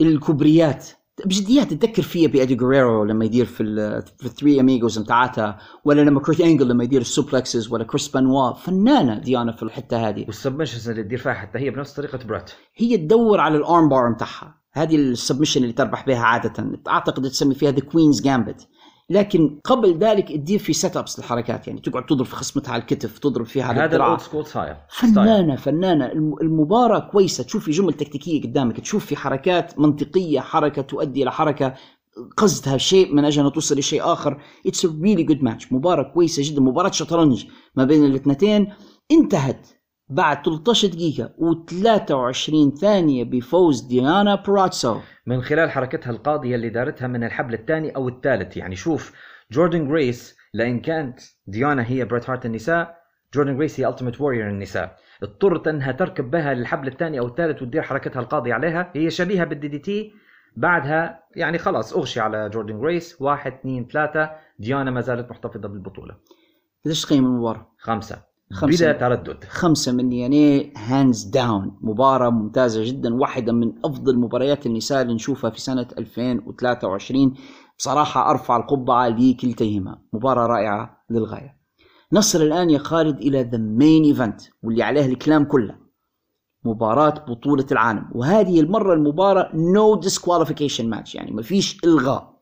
الكوبريات. بجديات تذكر فيها بإيدي جوريرو لما يدير في ال في ال three amigos بتاعتها ولا لما كريت إنجل لما يدير ال suplexes ولا كريس بانوا. فنانة ديانا في الحتة هذه. وال submissions اللي تدير فيها حتى هي بنفس طريقة بريت. هي تدور على ال armbar بتاعها هذه ال submission اللي تربح بها عادة. أعتقد تسمي فيها the Queen's Gambit لكن قبل ذلك تدير في setups للحركات يعني تقعد تضرب في خصمتها على الكتف تضرب فيها على هذا ال old school style فنانة فنانة الم- المباراة كويسة. تشوف في جمل تكتيكية قدامك تشوف في حركات منطقية حركة تؤدي إلى حركة قصدها شيء من أجل أن توصل لشيء آخر. it's really good match مباراة كويسة جدا مباراة شطرنج ما بين الاثنتين. انتهت. بعد 13 دقيقة و23 ثانية بفوز ديانا براتسو. من خلال حركتها القاضية اللي دارتها من الحبل الثاني أو الثالث. يعني شوف جوردن جريس لأن كانت ديانا هي بريت هارت النساء جوردن جريس هي التيمت وورير النساء. اضطرت إنها تركب بها للحبل الثاني أو الثالث وتدير حركتها القاضية عليها. هي شبيهة بال DDT بعدها يعني خلاص أغشي على جوردن جريس واحد اثنين ثلاثة. ديانا ما زالت محتفظة بالبطولة. قديش تقيم المباراة؟ خمسة. خمسة. بلا تردد. خمسة من يعني hands down مباراة ممتازة جدا واحدة من أفضل مباريات النساء اللي نشوفها في سنة 2023 بصراحة أرفع القبعة لكلتيهما. مباراة رائعة للغاية. نصل الآن يا خالد إلى the main event واللي عليه الكلام كله. مباراة بطولة العالم. وهذه المرة المباراة no disqualification match يعني ما فيش إلغاء.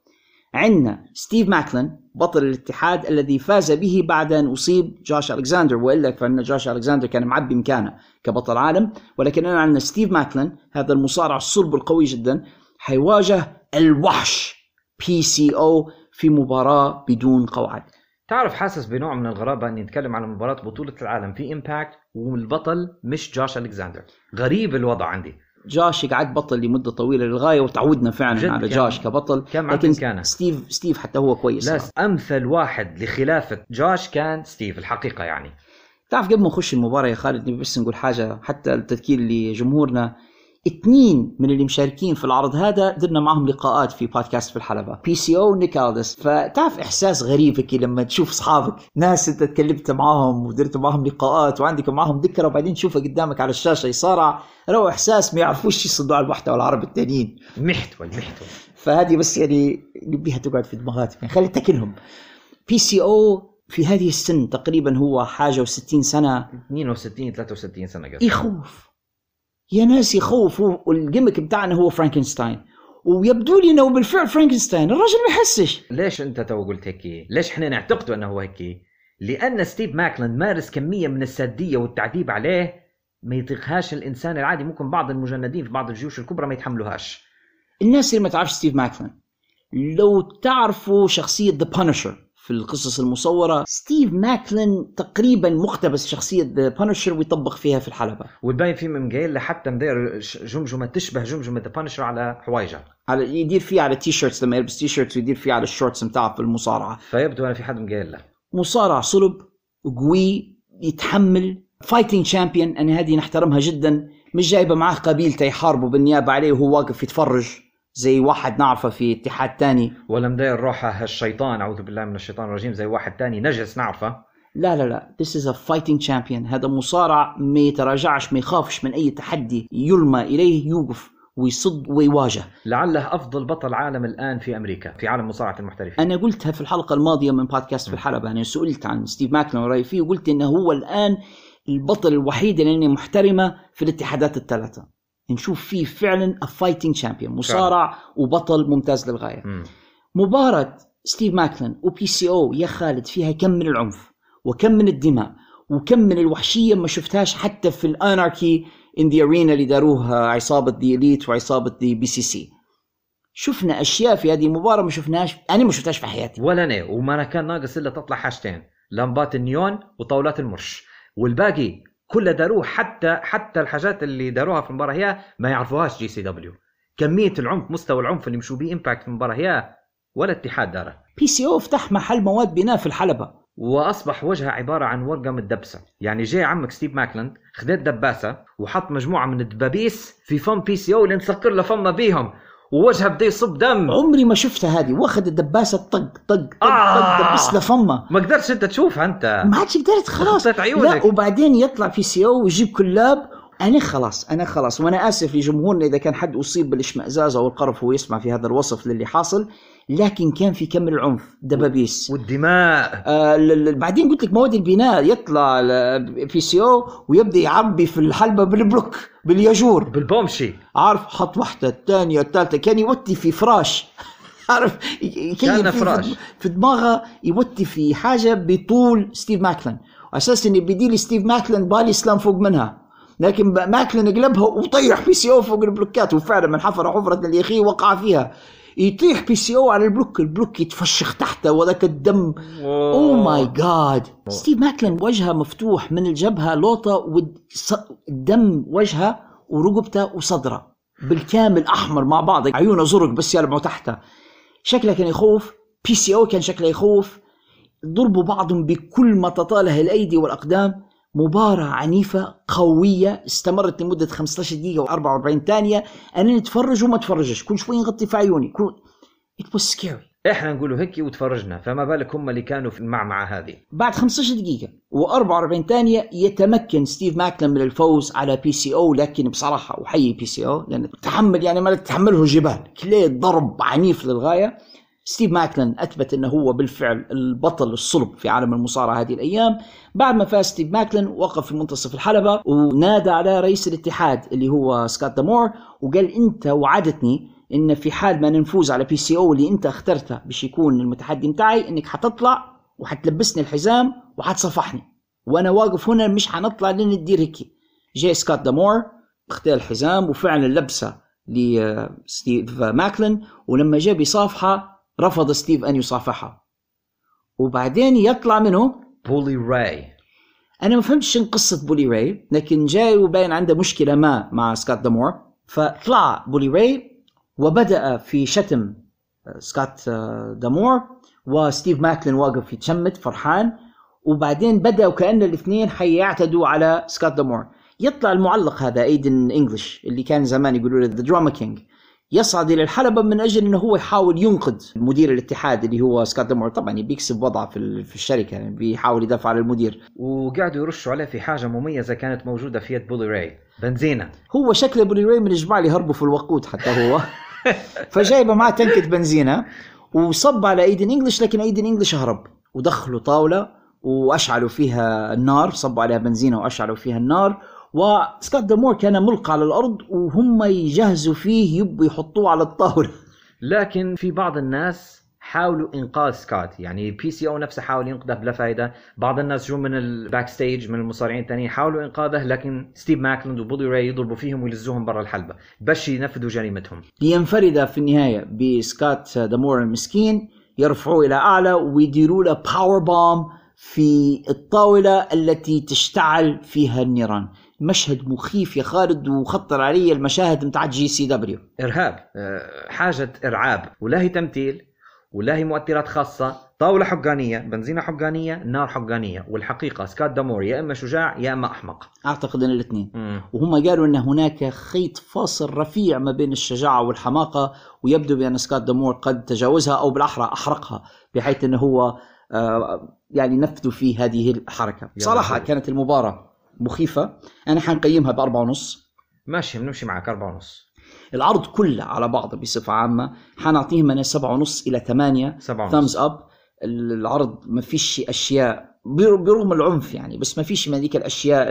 عندنا ستيف ماكلين بطل الاتحاد الذي فاز به بعد أن أصيب جوش الكساندر وإلا فإن جوش الكساندر كان معبي مكانه كبطل عالم. ولكن أنا عندنا ستيف ماكلين هذا المصارع الصلب القوي جدا حيواجه الوحش بي سي أو في مباراة بدون قواعد. تعرف حاسس بنوع من الغرابة أني اتكلم على مباراة بطولة العالم في امباكت والبطل مش جوش الكساندر غريب الوضع عندي. جاش قعد بطل لمدة طويلة للغاية وتعودنا فعلا على كان- جاش كبطل كان معبي لكن مكانه. ستيف ستيف حتى هو كويس لا صراحة. أمثل واحد لخلافة جوش كان ستيف الحقيقة يعني تعرف قبل ما نخش المباراة يا خالد نبي بس نقول حاجة حتى التذكير لجمهورنا اثنين من اللي مشاركين في العرض هذا درنا معهم لقاءات في بودكاست في الحلبة. بي سي أو ونيك ألدس فتعرف إحساس غريب هيك لما تشوف أصحابك. ناس أنت تكلمت معاهم ودرت معاهم لقاءات وعندك معاهم ذكرى وبعدين تشوفها قدامك على الشاشة يصارع. رو إحساس ما يعرفوش يصدوا على المحتوى العربي التانيين. محتوى المحتوى فهذه بس يعني نبيها تقعد في دماغاتك يعني خلي تاكلهم بي سي أو في هذه السن تقريبا هو حاجة و60 سنة. 62 63 سنة قصدي. يخوف. يا ناس يخوف هو- وال gimmick بتاعنا هو فرانكنستاين ويبدو لي إنه بالفعل فرانكنستاين الرجل ما يحسش. ليش أنت تو قلت هيك؟ ليش إحنا نعتقده إنه هو هيك؟ لأن ستيف ماكلين مارس كمية من السادية والتعذيب عليه ما يطيقهاش الإنسان العادي. ممكن بعض المجندين في بعض الجيوش الكبرى ما يتحملوهاش. الناس اللي ما تعرفش ستيف ماكلين لو تعرفوا شخصية ذا بانشر في القصص المصورة. ستيف ماكلين تقريبا مقتبس شخصية ذا بانشر ويطبق فيها في الحلبة. والباين في من قايل لحتى مدير جمجمة تشبه جمجمة ذا بانشر على حوايجه. على يدير فيه على t-shirts لما يلبس t-shirts ويدير فيه على ال shorts متاعه في المصارعة. فيبدو أنا في حد مقايل له. مصارع صلب قوي يتحمل fighting champion أنا هذه نحترمها جدا. مش جايبة معاه قبيلته يحاربوا بالنيابة عليه وهو واقف يتفرج. زي واحد نعرفه في اتحاد تاني. ولا مداير روحه هالشيطان أعوذ بالله من الشيطان الرجيم. زي واحد تاني نجس نعرفه. لا لا لا. This is a fighting champion. هذا مصارع ما يتراجعش ما يخافش من أي تحدي يلمى إليه يوقف ويصد ويواجه. لعله أفضل بطل عالم الآن في أمريكا في عالم مصارعة المحترفين. أنا قلتها في الحلقة الماضية من بودكاست في الحلبة أنا سئلت عن ستيف ماكلين ورايي فيه وقلت إنه هو الآن البطل الوحيد اللي محترمة في الاتحادات الثلاثة. نشوف فيه فعلا fighting champion مصارع وبطل ممتاز للغاية. مم. مباراة ستيف ماكلين وبي سي أو يا خالد فيها كم من العنف وكم من الدماء وكم من الوحشية ما شفتهاش حتى في ال Anarchy in the Arena اللي داروها عصابة دي اليت وعصابة دي بي سي سي شفنا أشياء في هذه المباراة ما شفناهاش أنا ما شفتهاش في حياتي. ولا أنا وما أنا كان ناقص إلا تطلع حاجتين لمبات النيون وطاولات المرش. والباقي كله داروه حتى حتى الحاجات اللي داروها في المباراه هي ما يعرفوهاش جي سي دبليو. كمية العنف مستوى العنف اللي مشوا بيه امباكت في المباراه هي ولا اتحاد داره. بي سي أو فتح محل مواد بناء في الحلبة. وأصبح وجهها عبارة عن ورقة متدبسة. يعني جاي عمك ستيف ماكلين خدت دباسة وحط مجموعة من الدبابيس في فم بي سي أو اللي مسكر له فمه بيهم. ووجهه بده يصب دم. عمري ما شفتها هذه. واخذ الدباسة طق طق طق آه. طق دبس له فمه. ما قدرتش أنت تشوفها أنت. ما عادش قدرت خلاص. لا وبعدين يطلع بي سي أو ويجيب كلاب. أنا خلاص أنا خلاص. وأنا آسف لجمهورنا إذا كان حد أصيب بالاشمئزاز أو القرف وهو يسمع في هذا الوصف للي حاصل. لكن كان في كم العنف دبابيس. والدماء. آه بعدين قلت لك مواد البناء يطلع بي سي أو ويبدأ يعبي في الحلبة بالبلوك بالياجور. بالبومشي. عارف حط واحدة الثانية الثالثة كان يوتي في فراش. <laughs> عارف كان في- فراش. في دماغه يوتي في حاجة بطول ستيف ماكلين أساس اني يدي لستيف ماكلين body slam فوق منها. لكن ماكلين قلبها وطيح بي سي أو فوق البلوكات وفعلا من حفر حفرة لأخيه وقع فيها. يطيح بي سي أو على البلوك البلوك يتفشخ تحته وذاك الدم. oh my God ستيف ماكلين وجهه مفتوح من الجبهة لوطة والدم وجهه ورقبته وصدره. بالكامل أحمر مع بعض. عيونه زرق بس يلمعوا تحته. شكله كان يخوف. بي سي أو كان شكله يخوف. ضربوا بعضهم بكل ما تطاله الأيدي والأقدام. مباراة عنيفة قوية استمرت لمدة 15 دقيقة و44 ثانية. أنا نتفرج وما تفرجش. كل شوي نغطي في عيوني. كل... It was scary. إحنا نقولوا هيك وتفرجنا. فما بالك هم اللي كانوا في المعمعة هذه. بعد 15 دقيقة و44 ثانية يتمكن ستيف ماكلين من الفوز على بي سي أو لكن بصراحة أحيي بي سي أو لأن تحمل يعني ما تحمله الجبال كليه ضرب عنيف للغاية. ستيف ماكلين أثبت إنه هو بالفعل البطل الصلب في عالم المصارعة هذه الأيام. بعد ما فاز ستيف ماكلين وقف في منتصف الحلبة ونادى على رئيس الاتحاد اللي هو سكوت دامور وقال أنت وعدتني إن في حال ما نفوز على بي سي أو اللي أنت اخترته باش يكون المتحدي متاعي إنك حتطلع وحتلبسني الحزام وحتصفحني. وأنا واقف هنا مش حنطلع لين تدير هيك جاي سكوت دامور اختار الحزام وفعلا لبسه لستيف ماكلن. ولما جاء بيصافحه رفض ستيف أن يصافحها وبعدين يطلع منه بولي راي. أنا ما فهمتش شن قصة بولي راي لكن جاي وباين عنده مشكلة ما مع سكوت دامور. فطلع بولي راي وبدأ في شتم سكوت دامور وستيف ماكلين واقف يتشمت فرحان. وبعدين بدأ وكأن الاثنين حيعتدوا على سكوت دامور. يطلع المعلق هذا ايدن انجلش اللي كان زمان يقولوا له the Drama King يصعد إلى الحلبة من أجل إنه هو يحاول ينقذ مدير الاتحاد اللي هو سكوت دامور طبعا بيكسب وضعه في في الشركة يعني بيحاول يدافع عن المدير. وقعدوا يرشوا عليه في حاجة مميزة كانت موجودة في يد بولي راي بنزينة. هو شكله بولي راي من الجماعه اللي هربوا في الوقود حتى هو. <laughs> فجايبه معاه تنكة بنزينة وصب على إيدن إنجلش لكن إيدن إنجلش هرب. ودخلوا طاولة وأشعلوا فيها النار صبوا عليها بنزينة وأشعلوا فيها النار. وسكوت دامور كان ملقى على الأرض وهم يجهزوا فيه يبوا يحطوه على الطاولة. لكن في بعض الناس حاولوا إنقاذ سكوت. يعني بي سي أو نفسه حاول ينقذه بلا فائده بعض الناس جو من ال backstage من المصارعين الثانيين حاولوا إنقاذه لكن ستيف ماكلين وبولي راي يضربوا فيهم ويلزوهم برا الحلبة. باش ينفذوا جريمتهم. لينفرد في النهاية بسكوت دامور المسكين يرفعوه إلى أعلى ويديروا له powerbomb في الطاولة التي تشتعل فيها النيران. مشهد مخيف يا خالد وخطر علي المشاهد بتاع جي سي دبليو. إرهاب آه، حاجة إرعاب. ولا هي تمثيل ولا هي مؤثرات خاصة. طاولة حقانية بنزينة حقانية نار حقانية. والحقيقة سكوت دامور يا إما شجاع يا إما أحمق. أعتقد إن الإثنين. وهم قالوا إن هناك خيط فاصل رفيع ما بين الشجاعة والحماقة ويبدو بأن سكوت دامور قد تجاوزها أو بالأحرى أحرقها بحيث إنه هو آه، يعني نفذوا فيه هذه الحركة. صراحة كانت المباراة مخيفة. أنا حنقيمها بأربعة ونص. ماشي بنمشي معك أربعة ونص. العرض كله على بعضه بصفة عامة. حنعطيه من سبعة ونص إلى ثمانية. سبعة thumbs up العرض ما فيش أشياء برغم العنف يعني بس ما فيش من ذيك الأشياء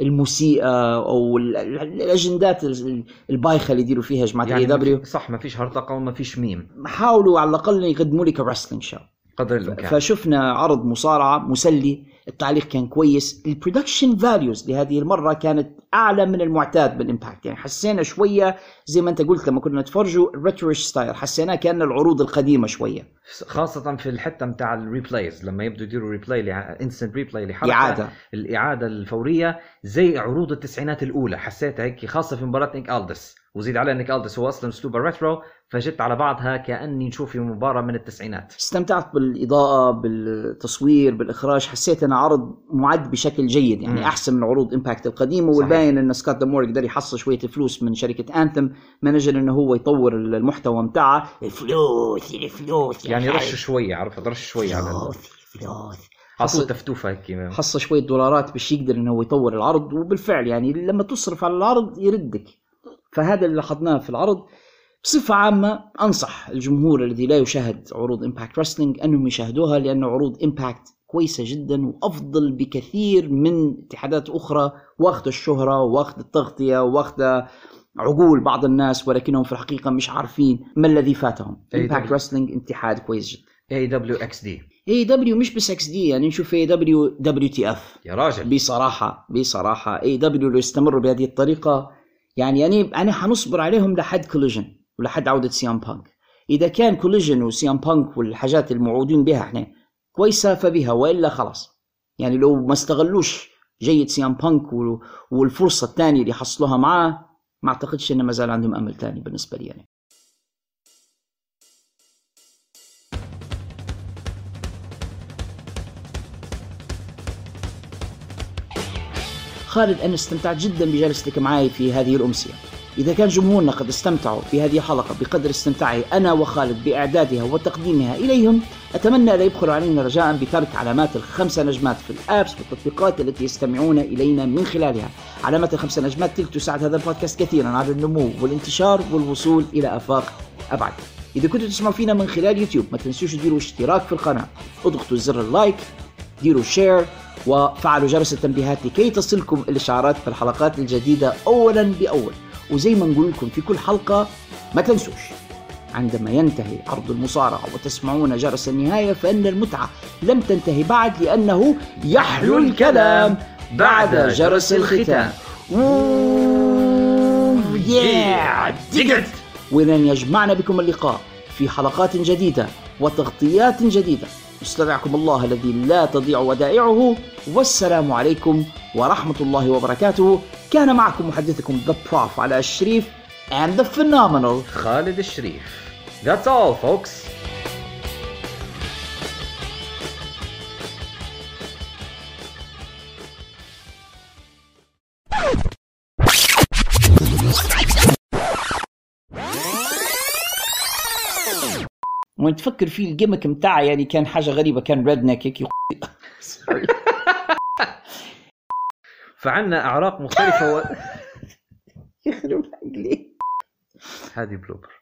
المسيئة أو الأجندات البايخة اللي يديروا فيها جماعة يعني دبليو صح ما فيش هرطقة وما فيش ميم. حاولوا على الأقل يقدموا لك wrestling show قدر الإمكان. فشفنا عرض مصارعة مسلي التعليق كان كويس ال production values لهذه المرة كانت أعلى من المعتاد بالإمباكت. يعني حسينا شوية زي ما أنت قلت لما كنا نتفرجوا retro-ish style حسيناه كأن العروض القديمة شوية. خاصة في الحتة متاع ال replays لما يبدوا يديروا replay instant replay لحلقة إعادة. الإعادة الفورية زي عروض التسعينات الأولى. حسيتها هيك خاصة في مباراة نيك ألدس. وزيد على نيك ألدس هو أصلا أسلوبه retro فجت على بعضها كأني نشوف في مباراة من التسعينات. استمتعت بالإضاءة بالتصوير بالإخراج. حسيت أنه عرض معد بشكل جيد يعني م. أحسن من عروض إمباكت القديمة. والباين أن سكوت دامور قدر يحصل شوية فلوس من شركة أنثم من أجل أنه هو يطور المحتوى متاعه. الفلوس الفلوس يعني رش شوية عرفت؟ رش شوية على فلوس فلوس. حصل تفتوفة هيك حصل شوية دولارات باش يقدر أنه هو يطور العرض. وبالفعل يعني لما تصرف على العرض يردك. فهذا اللي لاحظناه في العرض. بصفة عامة أنصح الجمهور الذي لا يشاهد عروض Impact Wrestling أنهم يشاهدوها لأن عروض Impact كويسة جدا وأفضل بكثير من اتحادات أخرى واخذ الشهرة واخذ التغطية واخذ عقول بعض الناس ولكنهم في الحقيقة مش عارفين ما الذي فاتهم. Impact Wrestling اتحاد كويس جدا. اي دبليو إكس دي اي دبليو مش بس إكس دي يعني نشوف اي دبليو دبليو تي اف يا راجل. بصراحة بصراحة AEW لو استمروا بهذه الطريقة يعني يعني أنا حنصبر عليهم لحد Collision ولحد عودة CM Punk. إذا كان Collision و CM Punk والحاجات الموعودين بها إحنا كويسة فبها وإلا خلاص. يعني لو ما استغلوش جيد CM Punk والفرصة الثانية اللي حصلوها معاه ما أعتقدش إنه ما زال عندهم أمل ثاني بالنسبة لي يعني. خالد أنا استمتعت جدا بجلستك معي في هذه الأمسية. إذا كان جمهورنا قد استمتعوا في هذه الحلقة بقدر استمتاعي أنا وخالد بإعدادها وتقديمها إليهم أتمنى لا يبخل علينا رجاء بترك علامات الخمسة نجمات في الآبس والتطبيقات التي يستمعون إلينا من خلالها. علامات الخمسة نجمات تلك تساعد هذا البودكاست كثيرا على النمو والانتشار والوصول إلى آفاق أبعد. إذا كنتوا تسمعوا فينا من خلال يوتيوب ما تنسوش تديروا اشتراك في القناة اضغطوا زر ال like ديروا share وفعلوا جرس التنبيهات لكي تصلكم الإشعارات في الحلقات الجديدة أولا بأول. وزي ما نقول لكم في كل حلقة ما تنسوش عندما ينتهي عرض المصارعة وتسمعون جرس النهاية فإن المتعة لم تنتهي بعد لأنه يحلو الكلام بعد جرس الختام. دقت ولن يجمعنا بكم اللقاء في حلقات جديدة وتغطيات جديدة. استودعكم الله الذي لا تضيع ودائعه. والسلام عليكم ورحمة الله وبركاته. كان معكم محدثكم The Prof على الشريف and the phenomenal. خالد الشريف. That's all folks. وين تفكر فيه ال gimmick متاعه يعني كان حاجة غريبة كان redneck هيك فعنا أعراق مختلفة و... <laughs> يخرب عقلي هذه blooper.